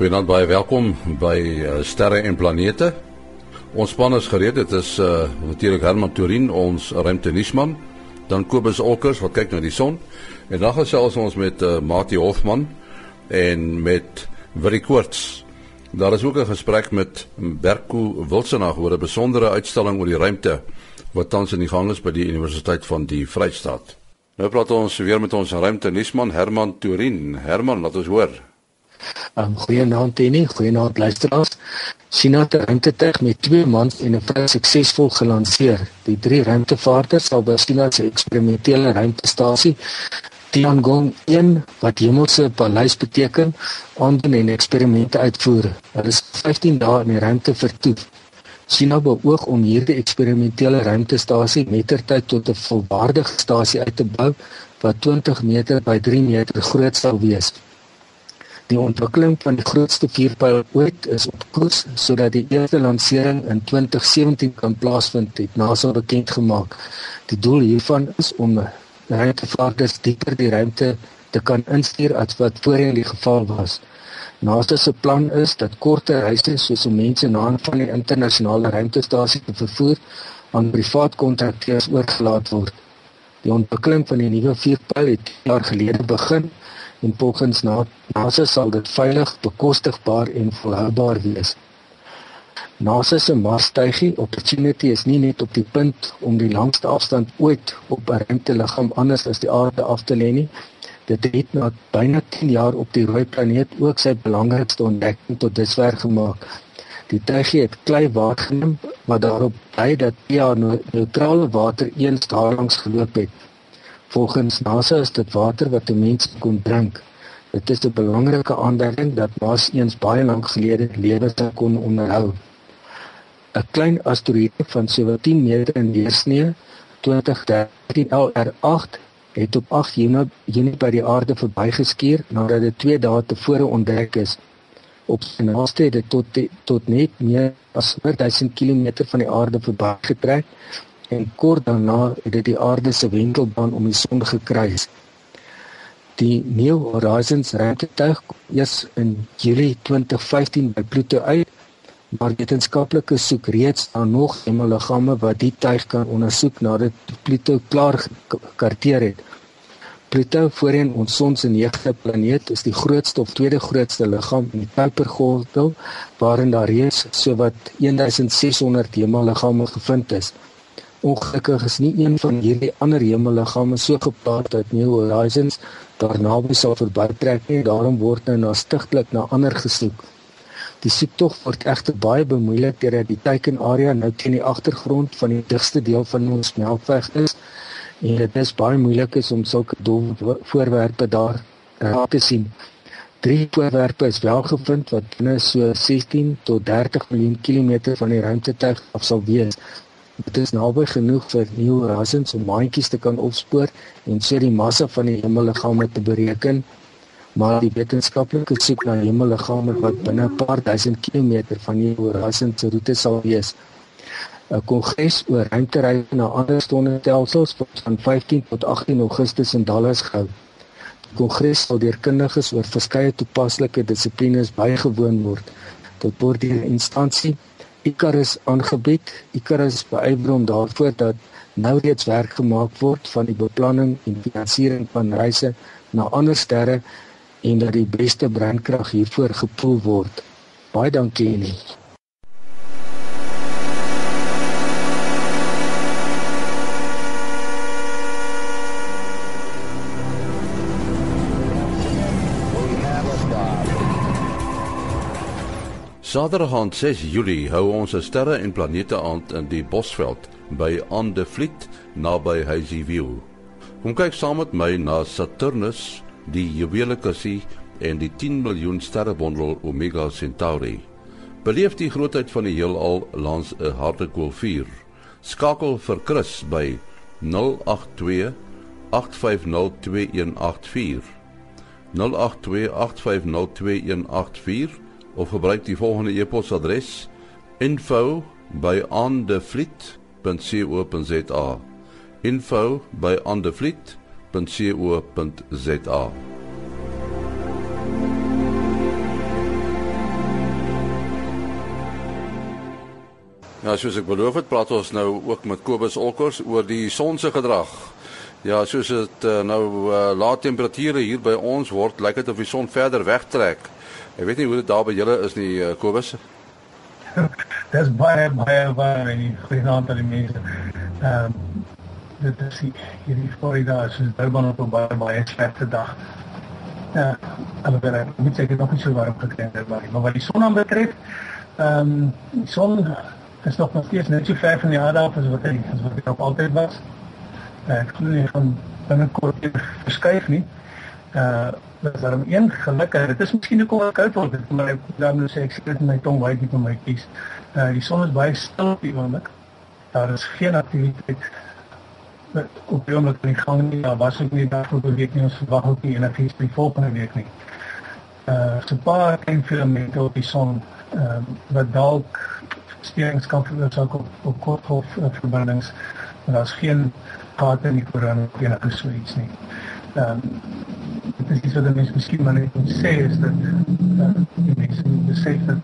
Goeienaand baie welkom by uh, Sterre en Planete. Ons span is gereed. Dit is eh, uh, natuurlik Herman Turin, ons ruimtenisman, dan Kobus Olkers wat kyk na die son en dan gesels ons met eh, uh, Mati Hofman en met Willie Koorts. Daar is ook 'n gesprek met Berko Wilsenag oor 'n besondere uitstalling oor die ruimte wat tans in die gang is by die Universiteit van die Vrystaat. Nou praat ons weer met ons ruimtenisman Herman Turin. Herman, laat ons hoor. Um goeienaand Tenny, goeienaand luisteraars. China het 'n ruimtetuig met twee mans en 'n vrou suksesvol gelanseer. Die drie ruimtevaarters sal by China se eksperimentele ruimtestasie Tiangong 1 wat hemelse paleis beteken, aandoen en eksperimente uitvoer. Hulle is 15 dae in die ruimte vertoef China beoog om hierdie eksperimentele ruimtestasie mettertyd tot 'n volwaardige stasie uit te bou wat 20 meter by 3 meter groot sal wees. Die ontwikkeling van die grootste vierpyl ooit is op koers sodat die eerste lansering in 2017 kan plaasvind, het NASA bekend gemaak. Die doel hiervan is om ruimtevaarders dieper die ruimte te kan instuur as wat voorheen die geval was. NASA se plan is dat korter reise soos om mense na en van die internasionale ruimtestasie te vervoer aan privaat kontrakteurs oorgelaat word. Die ontwikkeling van die nuwe vierpyl het jaar gelede begin en volgens NASA sal dit veilig, bekostigbaar en volhoubaar wees. NASA se Marsstuigie Opportunity is nie net op die punt om die langste afstand ooit op 'n ruimteliggaam anders as die aarde af te lê nie. Dit het na byna 10 jaar op die rooi planeet ook sy belangrikste ontdekking tot dusver gemaak. Die tuigie het klei waargeneem wat daarop dui dat PR neutrale water eens daarlangs geloop het Volgens NASA is dit water wat 'n mens kon drink. Dit is 'n belangrike aanduiding dat Mars eens baie lank gelede lewe sou kon onderhou. 'n Klein asteroïde van sowat 10 meter in deursnee, 2013 LR8, het op 8 Junie, Junie by die aarde verbygeskuur nadat dit 2 dae tevore ontdek is. Op sy naaste het dit tot tot net meer as 4000 km van die aarde verbygetrek en kort daarna het dit die aarde se wentelbaan om die son gekruis. Die New Horizons ruimtetuig kom eers in Julie 2015 by Pluto uit, maar wetenskaplikes soek reeds na nog hemelliggame wat die tuig kan ondersoek nadat Pluto klaar gekarteer het. Pluto, voorheen ons son se negende planeet, is die grootste of tweede grootste liggaam in die Kuipergordel, waarin daar reeds sowat 1600 hemelliggame gevind is. Ongelukkig is nie een van hierdie ander hemelliggame so geplaag dat New Horizons daarnaby sal verbytrek nie, daarom word nou na stigtelik na ander gesoek. Die soektog word egter baie bemoeilik deurdat die teikenarea nou teen die agtergrond van die digste deel van ons melkweg is en dit is baie moeilik is om sulke dowwe voorwerpe daar raak te sien. Drie voorwerpe is wel gevind wat binne so 16 tot 30 miljoen kilometer van die ruimtetuig af sal wees Dit is naby genoeg vir Neil Rasen se maandjies te kan opspoor en sê die massa van die hemelliggame te bereken, maar die wetenskaplikes soek na hemelliggame wat binne 'n paar duisend kilometer van Neil Rasen se roete sal wees. 'n Kongres oor ruimtereis na ander sonnestelsels word van 15 tot 18 Augustus in Dallas gehou. Die kongres sal deur kundiges oor verskeie toepaslike dissiplines bygewoon word. Dit word deur 'n instansie Icarus aangebied. Icarus beywer hom daarvoor dat nou reeds werk gemaak word van die beplanning en finansiering van reise na ander sterre en dat die beste brandkrag hiervoor gepool word. Baie dankie Elie. Saterdag aan 6 Julie hou ons 'n sterre en planete aand in die Bosveld by Aan de Vliet naby Hazyview. Kom kyk saam met my na Saturnus, die juwelekassie en die 10 miljoen sterrebondel Omega Centauri. Beleef die grootheid van die heelal langs 'n hartekoelvuur. Skakel vir Chris by 082 850 2184 082 850 2184 of gebruik die volgende e-posadres info@aandevliet.co.za info@aandevliet.co.za Ja, soos ek beloof het, praat ons nou ook met Kobus Olkers oor die son se gedrag. Ja, soos dit uh, eh, nou uh, lae temperature hier by ons word, lyk dit of die son verder wegtrek. Ek weet nie hoe dit daar by julle is nie, uh, Kobus. Dis baie baie baie nie genoeg aan die mense. Ehm um, dit is hierdie Florida is Durban op 'n baie baie slegte dag. Ja, alhoewel ek moet sê ek het nog nie so warm gekry het, maar wat die son aanbetref, ehm um, die son is nog nog steeds net so ver van die aarde af as wat hy as wat hy op altyd was. Uh, ek glo nie van binnekort verskuif nie. Uh dis daarom een gelukkig. Dit is miskien ook al koud word, maar ek dan nou sê ek sit met my tong baie diep in my kies. Uh die son is baie stil op die oomblik. Daar is geen aktiwiteit met op die oomblik in gang nie. Daar was ook nie daar voor beweeg nie. Ons verwag ook nie enigiets vir die volgende week nie. Uh so 'n paar klein filamente op die son uh, wat dalk sterings kan veroorsaak op, op kortgolf verbindings en daar's geen gate in die of enige so iets nie. Ehm um, is iets wat mense miskien maar net moet sê is dat uh, die mense moet besef dat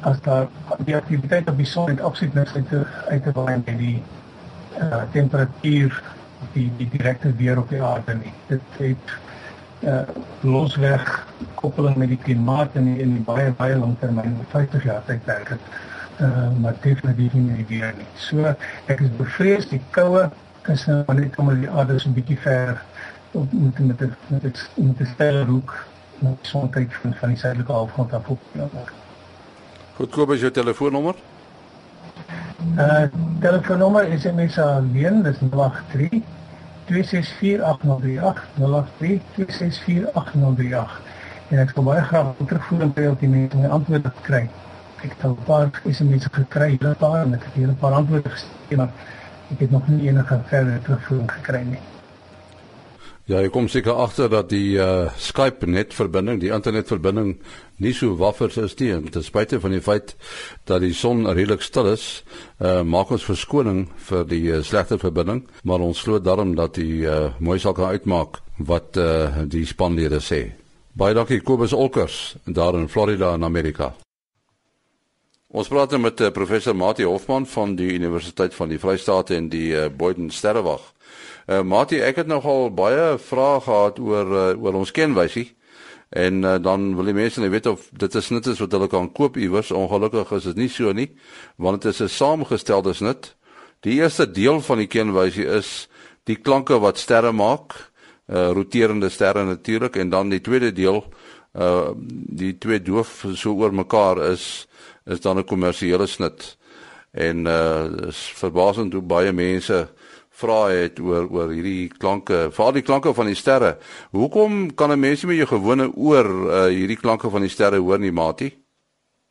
as daar die aktiwiteit op die son het absoluut niks uit te uit te waai met die uh, temperatuur die die direkte weer op die aarde nie. Dit het uh, losweg koppeling met die klimaat en in die baie baie langtermyn 50 jaar tydperk het uh, maar definitief nie weer nie. So ek is bevrees die koue is nou net om die aarde so 'n bietjie ver op met met met met dit met die sterre hoek met sonkyk van van die suidelike halfrond af op. Goed, koop as jou telefoonnommer. Uh telefoonnommer is SMS alleen, dis 083 0832648038 en ek sou baie graag terugvoer en baie op die mense my antwoorde kry. Ek het al 'n paar SMS'e gekry, 'n paar en ek het hier 'n paar antwoorde gestuur, maar ek het nog nie enige verdere terugvoer gekry nie. Ja, ek kom seker agter dat die uh, Skype netverbinding, die internetverbinding nie so waffers is nie. Ten spyte van die feit dat die son redelik stil is, uh, maak ons verskoning vir die uh, slegte verbinding, maar ons glo daarom dat die uh, mooi sal kan uitmaak wat uh, die spanlede sê. Baie dankie Kobus Olkers daar in Florida in Amerika. Ons praat nou met uh, professor Mati Hofman van die Universiteit van die Vrystaat en die uh, Boyden Sterrewag. Uh, Mati, ek het nogal baie vrae gehad oor uh, oor ons kenwysie. En uh, dan wil die mense net weet of dit is net is wat hulle kan koop iewers. Ongelukkig is dit nie so nie, want dit is 'n saamgestelde snit. Die eerste deel van die kenwysie is die klanke wat sterre maak, uh roterende sterre natuurlik en dan die tweede deel uh die twee doof so oor mekaar is is dan 'n kommersiële snit. En uh is verbasend hoe baie mense vra het oor oor hierdie klanke, veral die klanke van die sterre. Hoekom kan 'n mens nie met jou gewone oor uh, hierdie klanke van die sterre hoor nie, Matie?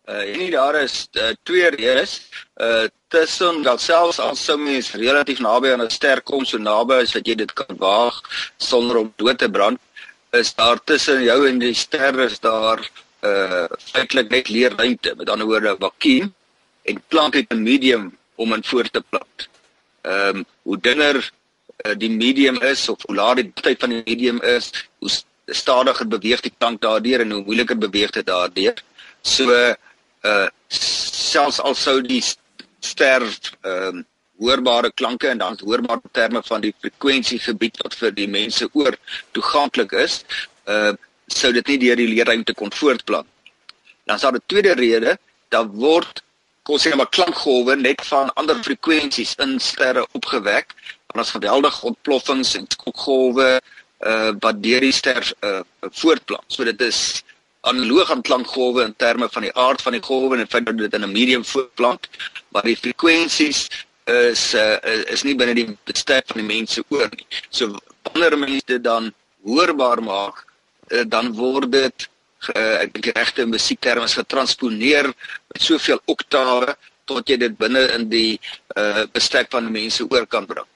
Uh en daar is uh, twee redes. Uh tussen dat selfs al sou mens relatief naby aan 'n ster kom, so naby as wat jy dit kan waag sonder om dood te brand, is daar tussen jou en die ster is daar uh feitelik net leer ruimte, met ander woorde 'n vakuum en klank het 'n medium om in voort te plant ehm um, hoe dunner uh, die medium is of hoe laer die tyd van die medium is, hoe stadiger beweeg die klank daardeur en hoe moeiliker beweeg dit daardeur. So uh selfs al sou die ster ehm um, hoorbare klanke en dan hoorbare terme van die frekwensiegebied wat vir die mense oor toeganklik is, uh sou dit nie deur die leerruimte kon voortplant. Dan daar 'n tweede rede, dat word kom sê maar klankgolwe net van ander frekwensies in sterre opgewek. En ons geweldige ontploffings en skokgolwe uh wat deur die ster uh voortplant. So dit is analoog aan klankgolwe in terme van die aard van die golwe en feit dat dit in 'n medium voortplant, maar die frekwensies is uh is nie binne die bestek van die mense oor nie. So wanneer mense dit dan hoorbaar maak, uh, dan word dit uh, ek dink regte musiekterme is getransponeer met soveel oktawe tot jy dit binne in die uh, bestek van mense oor kan bring.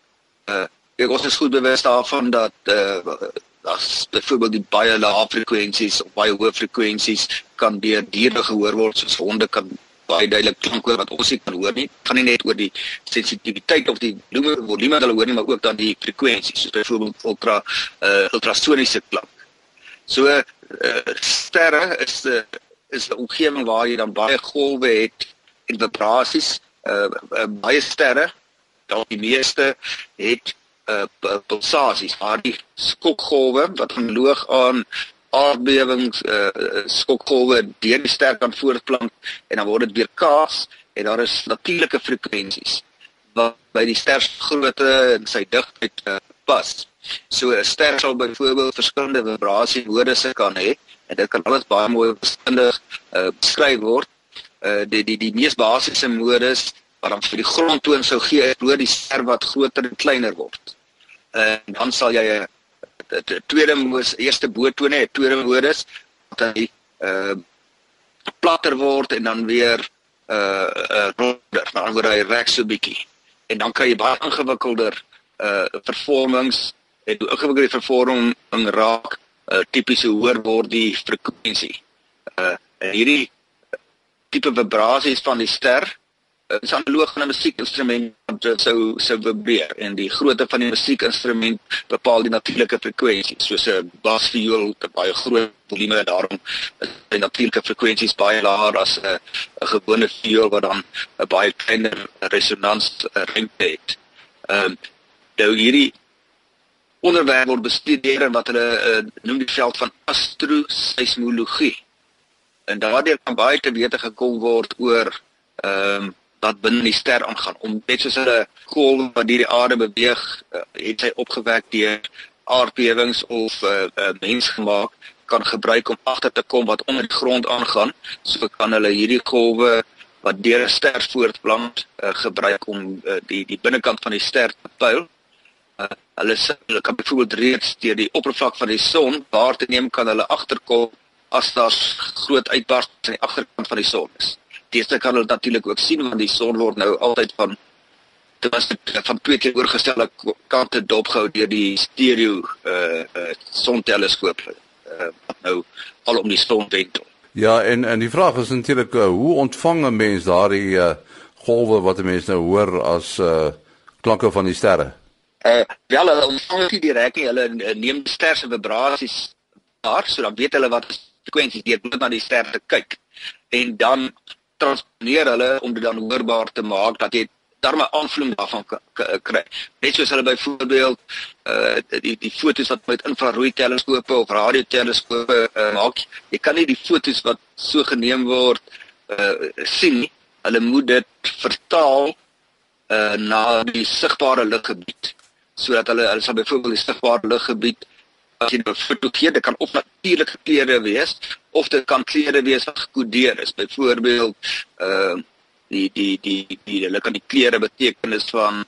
Uh ek ons is goed bewus daarvan dat uh as byvoorbeeld die baie lae frekwensies of baie hoë frekwensies kan deur diere gehoor word soos honde kan baie duidelik klink hoor wat ons nie kan hoor nie. Gaan nie net oor die sensitiwiteit of die volume volume wat hulle hoor nie, maar ook dan die frekwensies, soos byvoorbeeld ultra uh ultrasoniese klank. So uh, sterre is 'n is 'n omgewing waar jy dan baie golwe het en vibrasies uh, uh baie sterre dalk die meeste het uh pulsasies maar die skokgolwe wat verloog aan aardbewings uh skokgolwe deur die ster kan voortplant en dan word dit weer kaas en daar is natuurlike frekwensies wat by die ster se grootte en sy digtheid uh, pas. So 'n ster sal byvoorbeeld verskillende vibrasiemodusse kan hê en dit kan alles baie mooi verstandig uh, beskryf word. Uh die die die mees basiese modus wat dan vir die grondtoon sou gee is oor die ster wat groter en kleiner word. Uh, en dan sal jy 'n tweede modus, eerste bootone, 'n tweede modus wat hy uh platter word en dan weer uh uh ronder, dan word hy reg so bietjie. En dan kan jy baie ingewikkelder uh vervormings en hoe ingewikkelde vervorming raak uh tipiese hoor word die frekwensie. Uh en hierdie tipe vibrasies van die ster is analoog aan 'n musiekinstrument wat sou sou vibreer en die grootte van die musiekinstrument bepaal die natuurlike frekwensie soos 'n basviool het baie groot volume en daarom is die natuurlike frekwensies baie laer as 'n 'n gewone viool wat dan 'n baie kleiner resonans ruimte het. Ehm um, nou hierdie onderwerp word bestudeer in wat hulle uh, noem die veld van astroseismologie. En daardeur kan baie te wete gekom word oor ehm um, wat binne die ster aangaan. Om net soos 'n golf wat deur die aarde beweeg uh, het hy opgewek deur aardbewings of 'n uh, uh, mens gemaak kan gebruik om agter te kom wat onder die grond aangaan. So kan hulle hierdie golwe wat deur 'n ster voortplant uh, gebruik om uh, die die binnekant van die ster te pyl uh, hulle hulle kan byvoorbeeld reeds deur die oppervlak van die son waar te neem kan hulle agterkom as daar groot uitbarstings aan die agterkant van die son is Deesdae kan hulle natuurlik ook sien want die son word nou altyd van dit was van twee keer oorgestelde kante dopgehou deur die stereo uh, uh sonteleskoop uh wat nou al om die son wentel. Ja, en en die vraag is natuurlik uh, hoe ontvang 'n mens daardie uh golwe wat 'n mens nou hoor as uh klanke van die sterre? Uh wel hulle ontvang dit direk nie, hulle neem die ster se vibrasies daar, so dan weet hulle wat frekwensies deur net na die ster te kyk. En dan transponeer hulle om dit dan hoorbaar te maak dat jy daarmee aanvloei daarvan kry. Net soos hulle byvoorbeeld uh die die fotos wat met infrarooi teleskope of radioteleskope uh, maak, jy kan nie die fotos wat so geneem word uh sien nie. Hulle moet dit vertaal uh na die sigbare luggebied sodat hulle hulle sal byvoorbeeld die sigbare luggebied as jy 'n foto gee, dit kan of natuurlike kleure wees of dit kan kleure wees wat gekodeer is. Byvoorbeeld uh, die die die die hulle kan die kleure betekenis van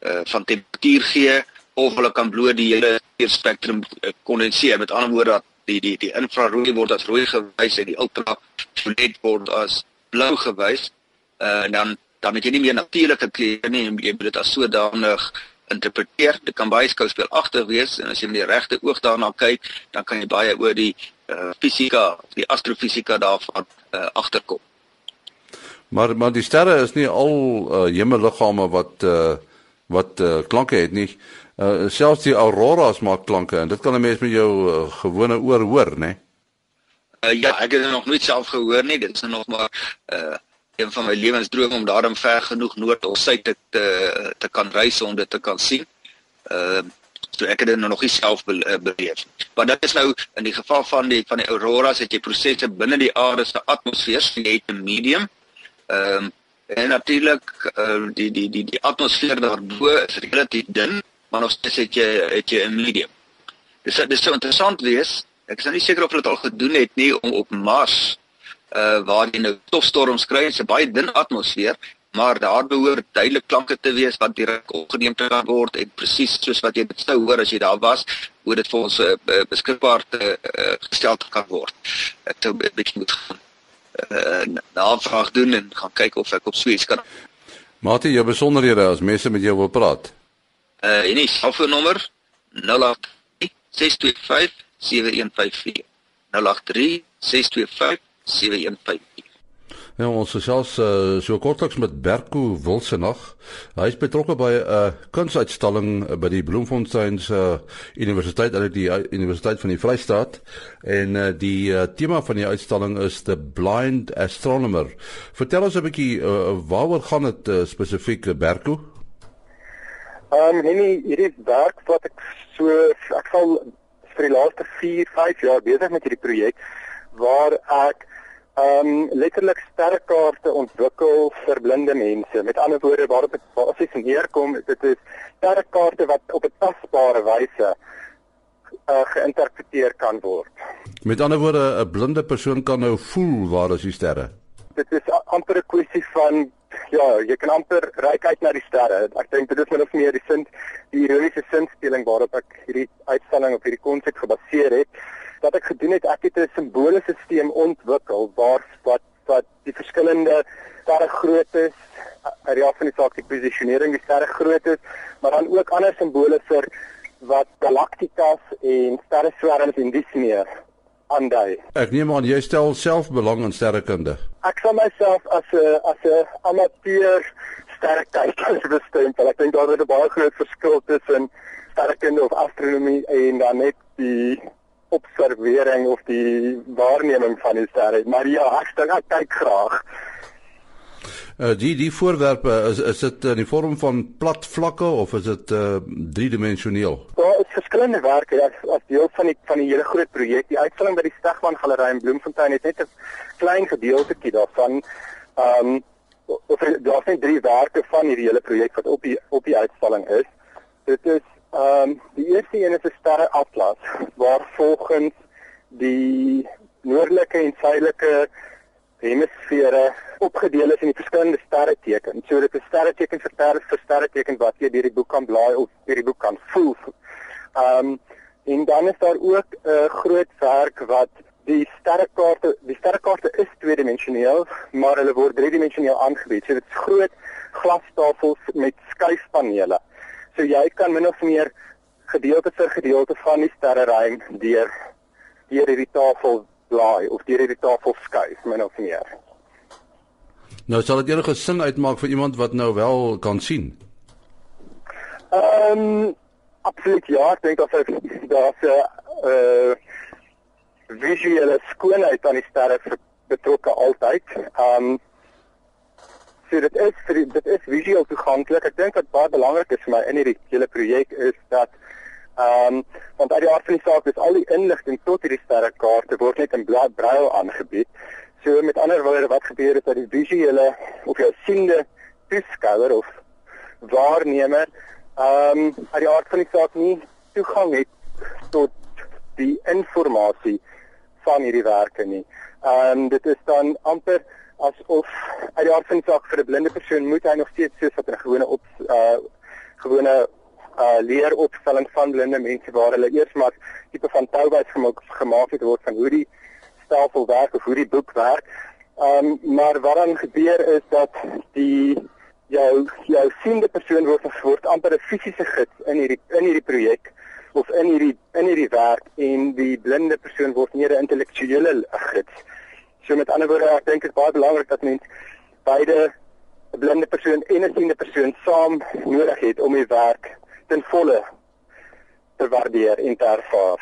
eh uh, van temperatuur gee of hulle kan bloot die hele spektrum uh, kondenseer. Met ander woorde dat die die die infrarooi word as rooi gewys en die ultraviolet word as blou gewys. Eh uh, en dan dan het jy nie meer natuurlike kleure nie, jy moet dit as sodanig interpreteer. Dit kan baie skouspelagtig wees en as jy met die regte oog daarna kyk, dan kan jy baie oor die uh, fisika, die astrofisika daarvan uh, agterkom. Maar maar die sterre is nie al uh, hemelliggame wat uh, wat uh, klanke het nie. Uh, selfs die auroras maak klanke en dit kan 'n mens met jou uh, gewone oor hoor, né? Uh, ja, ek het dit nog nooit self gehoor nie. Dit is nog maar uh een van my lewensdrome om daarin ver genoeg noord of suid te, te te kan reis om dit te kan sien. Ehm uh, so ek het dit nog nie self eh, beleef. Maar dit is nou in die geval van die van die auroras het jy prosesse binne die aarde se atmosfeer, so jy het 'n medium. Ehm um, en natuurlik uh, die die die die atmosfeer daarbo is relatief dun, maar nog steeds het jy het jy 'n medium. Dis dit is so interessant wees. Ek is nou nie seker of hulle dit al gedoen het nie om op Mars uh waar jy nou stofstorms kry en 'n baie dun atmosfeer, maar daar behoort duidelik klanke te wees wat direk opgeneem kan word en presies soos wat jy dit sou hoor as jy daar was, hoe dit vir ons uh, beskikbaar te uh, gestel kan word. Ek sou 'n bietjie moet gaan uh navraag doen en gaan kyk of ek op Sweets kan. Mate, jou besonderhede as mense met jou wil praat. Uh en die selfoonnommer 083 625 7154. 083 625 7154. Nou ons gesels uh, so kortliks met Berko Wilsenag. Hy is betrokke by 'n uh, kunsuitstalling by die Bloemfontein se uh, Universiteit, hulle die uh, Universiteit van die Vrystaat en uh, die uh, tema van die uitstalling is The Blind Astronomer. Vertel ons 'n bietjie uh, waaroor gaan dit uh, spesifiek Berko? Ehm um, nee, hierdie werk wat ek so ek sal vir die laaste 4, 5 jaar besig met hierdie projek waar ek ehm um, letterlik sterrekaarte ontwikkel vir blinde mense. Met ander woorde waarop dit basies neerkom, dit is sterrekaarte wat op 'n tasbare wyse uh, geïnterpreteer kan word. Met ander woorde, 'n blinde persoon kan nou voel waar is die sterre. Dit is amper 'n kwessie van ja, jy kan amper reik uit na die sterre. Ek dink dit is min of meer die sin die ironiese sinspeling waarop ek hierdie uitstalling op hierdie konsep gebaseer het wat ek gedoen het, ek het 'n simboolstelsel ontwikkel waar wat wat die verskillende sterre grootte is, uit die af van die saak die posisionering die sterre grootte is, maar dan ook ander simbole vir wat galaktikas en sterreswerms en dis meer aandui. Ek neem aan jy stel self belang in sterrekunde. Ek sal myself as 'n as 'n amateur sterrekyker bestempel. Ek dink daar is 'n baie groot verskil tussen sterrekunde of astronomie en dan net die observering of die waarneming van die sterre. Maar ja, ek dink ek kyk graag. Uh die die voorwerpe is is dit in die vorm van plat vlakke of is dit uh driedimensioneel? Daar is verskillende werke as as deel van die van die hele groot projek. Die uitstalling by die Stegman Galery in Bloemfontein het net 'n klein gedeeltjie daarvan. Ehm um, of daar is drie werke van hierdie hele projek wat op die op die uitstalling is. Dit is Ehm um, die eerste een is 'n sterreatlas waar volgens die noordelike en suidelike hemisfere opgedeel is in die verskillende sterretekens. So dit is sterreteken vir sterre vir sterreteken wat jy deur die boek kan blaai of deur die boek kan voel. Ehm um, en dan is daar ook 'n uh, groot werk wat die sterrekaarte die sterrekaarte is tweedimensioneel, maar hulle word driedimensioneel aangebied. So dit is groot glastafels met skuifpanele. So jy kan min of meer gedeelte vir gedeelte van die sterreruim deur deur hierdie tafel blaai of deur hierdie tafel skuif min of meer. Nou sal dit enige sin uitmaak vir iemand wat nou wel kan sien. Ehm um, absoluut ja, ek dink dat daar's 'n uh visuele skoonheid aan die sterre betrokke altyd. Ehm um, so dit is vir dit is visueel toeganklik. Ek dink wat baie belangrik is vir my in hierdie hele projek is dat ehm um, want uit die aard van die saak is al die inligting tot hierdie sterrekaarte word net in braille aangebied. So met ander woorde wat gebeur is dat die visuele of jou siende toeskouer of waarnemer ehm um, uit die aard van die saak nie toegang het tot die inligting van hierdie werke nie. Ehm um, dit is dan amper asof uit die aard van die saak vir 'n blinde persoon moet hy nog steeds soos wat 'n gewone op uh gewone uh leeropstelling van blinde mense waar hulle eers maar tipe van touwys gemaak gemaak het word van hoe die stelsel werk of hoe die boek werk. Um maar wat dan gebeur is dat die jou jou siende persoon word word amper 'n fisiese gids in hierdie in hierdie projek of in hierdie in hierdie werk en die blinde persoon word meer 'n intellektuele gids. So met ander woorde, ek dink dit is baie belangrik dat mens beide 'n blinde persoon en 'n siende persoon saam nodig het om die werk ten volle te waardeer en te ervaar.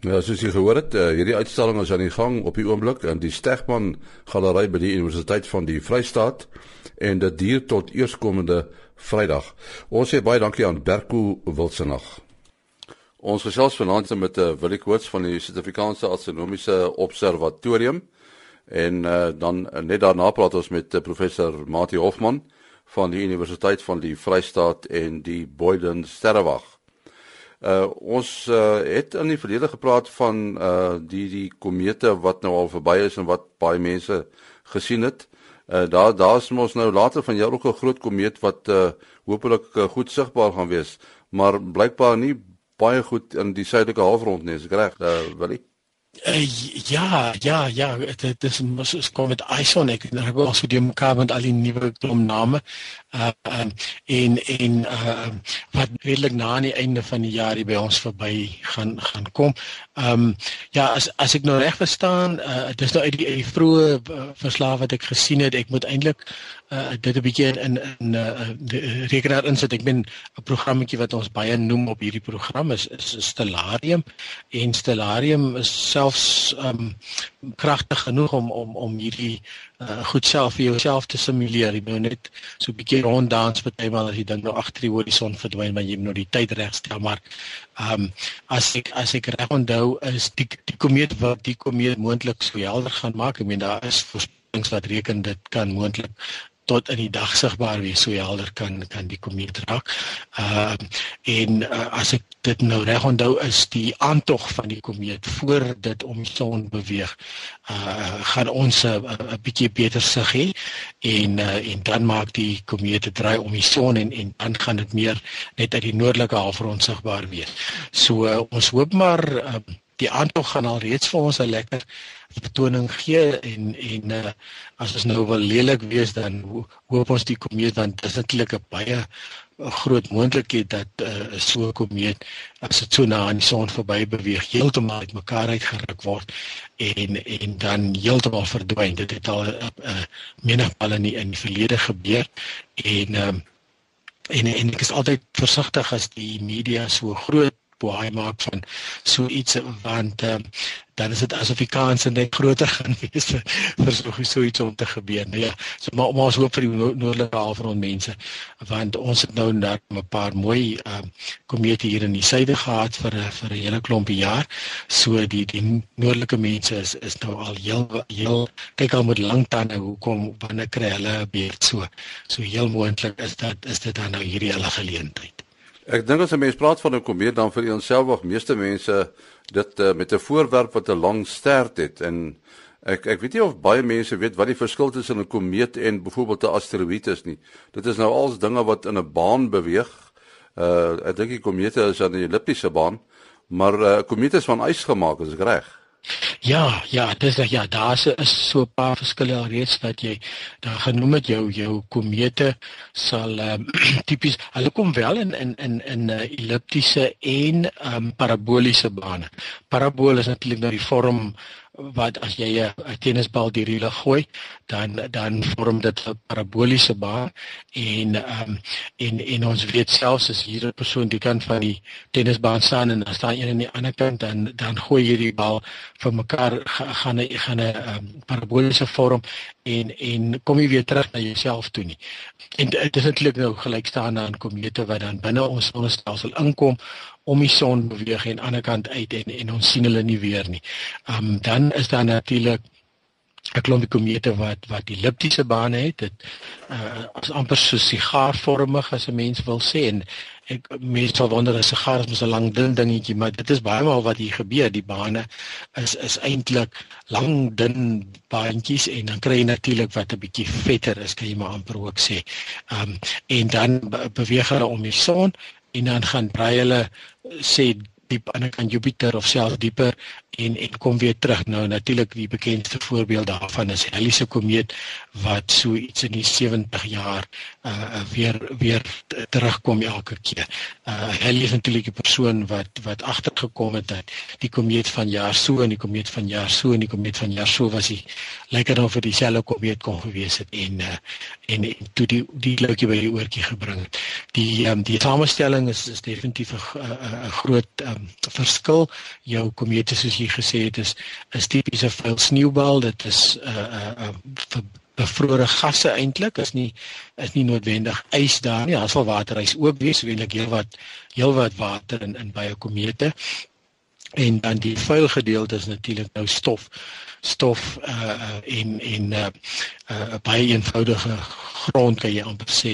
Ja, soos jy gehoor het, uh, hierdie uitstalling is aan die gang op die oomblik in die Stegman Galery by die Universiteit van die Vrystaat en dit duur tot eerskomende Vrydag. Ons sê baie dankie aan Berko Wilsenag. Ons gesels vanaand met uh, Willie Koorts van die Suid-Afrikaanse Astronomiese Observatorium en uh, dan uh, net daarna praat ons met uh, professor Mati Hofman van die Universiteit van die Vrystaat en die Boyden Sterrewag. Uh ons uh, het in die verlede gepraat van uh die die komete wat nou al verby is en wat baie mense gesien het. Uh daar daar's mos nou later van jaar ook 'n groot komeet wat uh hopelik uh, goed sigbaar gaan wees, maar blykbaar nie baie goed in die suidelike halfrond nie, is reg, uh, Willie? Uh, ja, ja, ja, dit is mos kom met Ison ek het nou al so die mekaar met al die nuwe klom name. Uh um, en en uh wat redelik na aan die einde van die jaar hier by ons verby gaan gaan kom. Ehm um, ja, as as ek nou reg verstaan, uh dis nou uit die, die vroeë uh, verslae wat ek gesien het, ek moet eintlik uh dit 'n bietjie in in uh rekenaar insit. Ek ben 'n programmetjie wat ons baie noem op hierdie program is is Stellarium en Stellarium is selfs um kragtig genoeg om om om hierdie uh goed self vir jouself te simuleer. Jy moet net so 'n bietjie ronddans partymal as jy dink nou agter die horison verdwyn, maar jy moet nou die tyd regstel, maar um as ek as ek reg onthou is die die komeet wat die komeet moontlik so helder gaan maak. Ek meen daar is voorspellings wat reken dit kan moontlik tot in die dag sigbaar wees so helder kan kan die komeet raak. Ehm uh, en uh, as ek dit nou reg onthou is die aantog van die komeet voor dit om die son beweeg. Uh gaan ons 'n uh, bietjie beter sig hê en uh, en dan maak die komeet draai om die son en en dan gaan dit meer net uit die noordelike halfrond sigbaar wees. So uh, ons hoop maar uh, die aantog gaan al reeds vir ons 'n lekker betoning gee en en uh, as ons nou wil lelik wees dan hoop ons die komeet dit is natuurlik 'n baie groot moontlikheid dat uh, so 'n komeet as dit so na aan die son verby beweeg heeltemal uitmekaar uitgeruk word en en dan heeltemal verdwyn. Dit het al 'n uh, uh, menigmal in die, in die verlede gebeur en uh, en en ek is altyd versigtig as die media so groot baie maak van so iets want uh, dan is dit asof die kans net groter gaan wees vir, so so iets om te gebeur. Nou ja, so maar, maar ons hoop vir die noordelike halfrond mense want ons het nou net 'n paar mooi uh, komete hier in die suide gehad vir vir 'n hele klompie jaar. So die die noordelike mense is is nou al heel heel kyk al met lang tande hoekom wanneer kry hulle 'n beurt so. So heel moontlik is dat is dit dan nou hierdie hele geleentheid. Ek dink as 'n mens praat van 'n komeet dan vir onsself of meeste mense dit uh, met 'n voorwerp wat 'n lang stert het en ek ek weet nie of baie mense weet wat die verskil tussen 'n komeet en byvoorbeeld 'n asteroïde is nie. Dit is nou als dinge wat in 'n baan beweeg. Uh ek dink die komete is aan 'n elliptiese baan, maar 'n uh, komeet is van ys gemaak, is ek reg? Ja, ja, dis. Ja, daar's is so 'n paar verskille alreeds wat jy daar genoem het jou jou komete sal um, tipies hulle kom wel in in in in uh, elliptiese en um, paraboliese bane. Parabool is natuurlik nou die vorm wat as jy 'n tennisbal deur die lug gooi, dan dan vorm dit 'n paraboliese baan en ehm um, en en ons weet selfs as hier 'n persoon die kant van die tennisbaan staan en dan staan een aan die ander kant dan dan gooi jy die bal vir mekaar gaan 'n gaan 'n um, paraboliese vorm en en kom jy weer terug na jouself toe nie. En dit is eintlik nou gelykstaande aan komete wat dan binne ons sonnestelsel inkom om die son beweeg en aan die ander kant uit en en ons sien hulle nie weer nie. Ehm um, dan is daar natuurlik 'n klompie komete wat wat elliptiese bane het. Dit uh as amper so sigaarvormig as 'n mens wil sê en ek mense sal wonder as 'n sigaar is mos 'n lang dun dingetjie, maar dit is baie maal wat hier gebeur. Die bane is is eintlik lang dun baantjies en dan kry jy natuurlik wat 'n bietjie vetter is, kan jy maar amper ook sê. Ehm um, en dan beweeg hulle om die son en dan gaan brei hulle sê diep aan kan Jupiter of selfs dieper en en kom weer terug. Nou natuurlik die bekendste voorbeeld daarvan is Halley se komeet wat so iets in die 70 jaar uh weer weer terugkom elke keer. Uh Halley is natuurlik 'n persoon wat wat agtergekom het dat die komeet van jaar so en die komeet van jaar so en die komeet van jaar so was hy lekker dan vir dieselfde komeet kon gewees het en uh en, en toe die die loutjie by die oortjie gebring het. Die um, die samestelling is is definitief 'n groot um, verskil. Jou komete soos jy gesê het is is tipies 'n vuil sneeubal. Dit is 'n uh, 'n uh, uh, bevrore gasse eintlik is nie is nie noodwendig ys daar nie. Daar sal waterys ook wees, eintlik heelwat heelwat water in in baie komete. En dan die vuil gedeelte is natuurlik nou stof stof uh en en uh, uh baie eenvoudige grond kan jy amper sê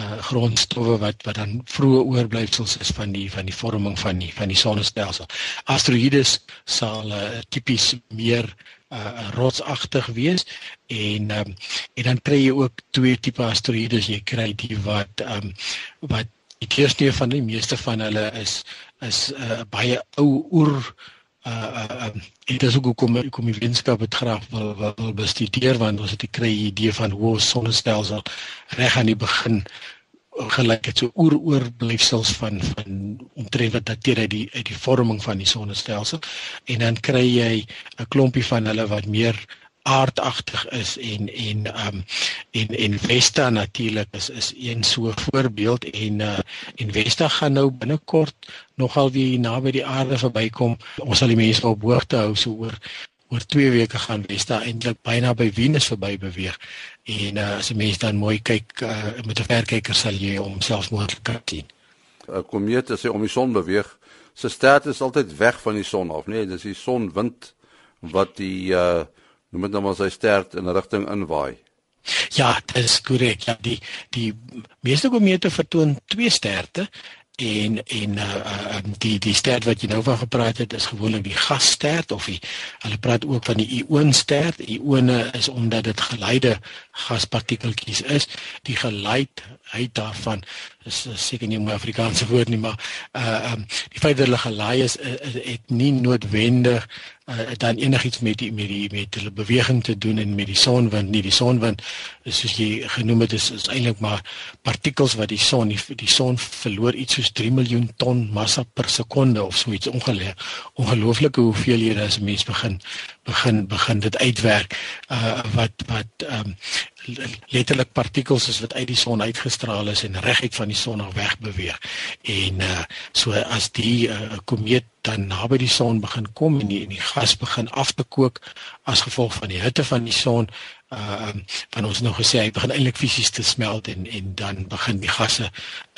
uh grondstowwe wat wat dan vroeë oorblyfsels is van die van die vorming van die van die sonnestelsel. Asteroïdes sal uh, tipies meer uh rotsagtig wees en um, en dan kry jy ook twee tipe asteroïdes jy kry die wat um wat die eerste van die meeste van hulle is is uh, baie ou oer uh uh dit is ook hoekom hoekom die wetenskap dit graag wil, wil bestudeer want ons het die kry idee van hoe ons sonnestelsel reg aan die begin gelyk het. So oor oor blyfsels van van omtrent wat dateer uit die uit die vorming van die sonnestelsel. En dan kry jy 'n klompie van hulle wat meer aardagtig is en en um en en Vesta natuurlik is is een so voorbeeld en uh en Vesta gaan nou binnekort nogal weer naby die aarde verbykom. Ons sal die mense op hoogte hou so oor oor 2 weke gaan Vesta eintlik byna by Venus verby beweeg. En uh as 'n mens dan mooi kyk uh met 'n verkyker sal jy homself moontlik kan sien. 'n Komeet as hy om die son beweeg, sy stert is altyd weg van die son af, nee, dis die sonwind wat die uh noem dit nou maar sy stert in rigting inwaai. Ja, dit is korrek. Ja, die die meeste komete vertoon twee sterte en en uh, uh die die stert wat jy nou van gepraat het is gewoonlik die gasstert of die hulle praat ook van die ionstert. Ione is omdat dit geleide gaspartikeltjies is. Die geleidheid daarvan is seker nie 'n Afrikaanse woord nie, maar uh um die feit dat hulle gelaai is, is, is het nie noodwendig uh, dan enigiets met die met die met hulle beweging te doen en met die sonwind nie die sonwind is soos jy genoem het is, is eintlik maar partikels wat die son die, die son verloor iets soos 3 miljoen ton massa per sekonde of so iets. Ongeleë ongelooflike hoeveelhede as mens begin begin begin dit uitwerk. Uh, wat wat um, letterlik partikels is wat uit die son uitgestraal is en reguit van die son af weg beweeg. En uh so as die uh, komeet dan naby die son begin kom en die, en die gas begin af te kook as gevolg van die hitte van die son, uh um, van ons nog gesê hy begin eintlik fisies te smelt en en dan begin die gasse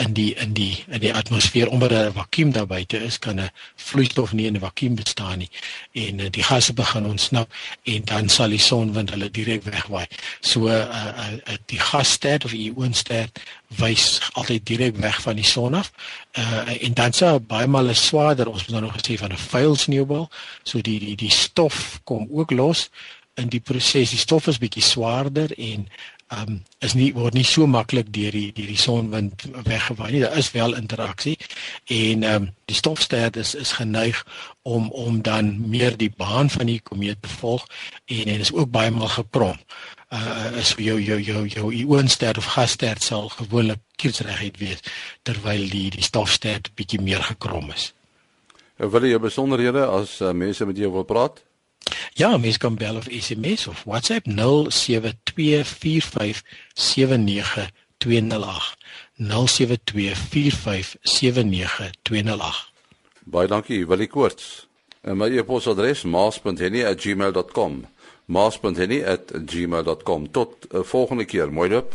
in die in die in die atmosfeer omdat daar 'n vakuum daar buite is kan 'n vloeistof nie in 'n vakuum bestaan nie. En uh, die gasse begin ontsnap en dan sal die sonwind hulle direk wegwaai. So uh, uh, uh die gasstert of die ionstert wys altyd direk weg van die son af. Uh en dan sou baie male swaarder ons moet nou nog gesê van 'n vuil sneeubal so die die die stof kom ook los in die proses die stof is bietjie swaarder en um is nie word nie so maklik deur die deur die sonwind weggewaai nie daar is wel interaksie en um die stofster is is geneig om om dan meer die baan van die komeet te volg en en is ook baie maal gekrom uh is jou jou jou jou ionster of gasster sal gewoonlik kiersreguit wees terwyl die die stofster bietjie meer gekrom is. Wil jy besonderhede as uh, mense met jou wil praat? Ja, mens kan bel of SMS of WhatsApp 0724579208. 0724579208. Baie dankie, Willie Koorts. En my e-posadres maas.henny@gmail.com. maas.henny@gmail.com. Tot 'n uh, volgende keer. Mooi loop.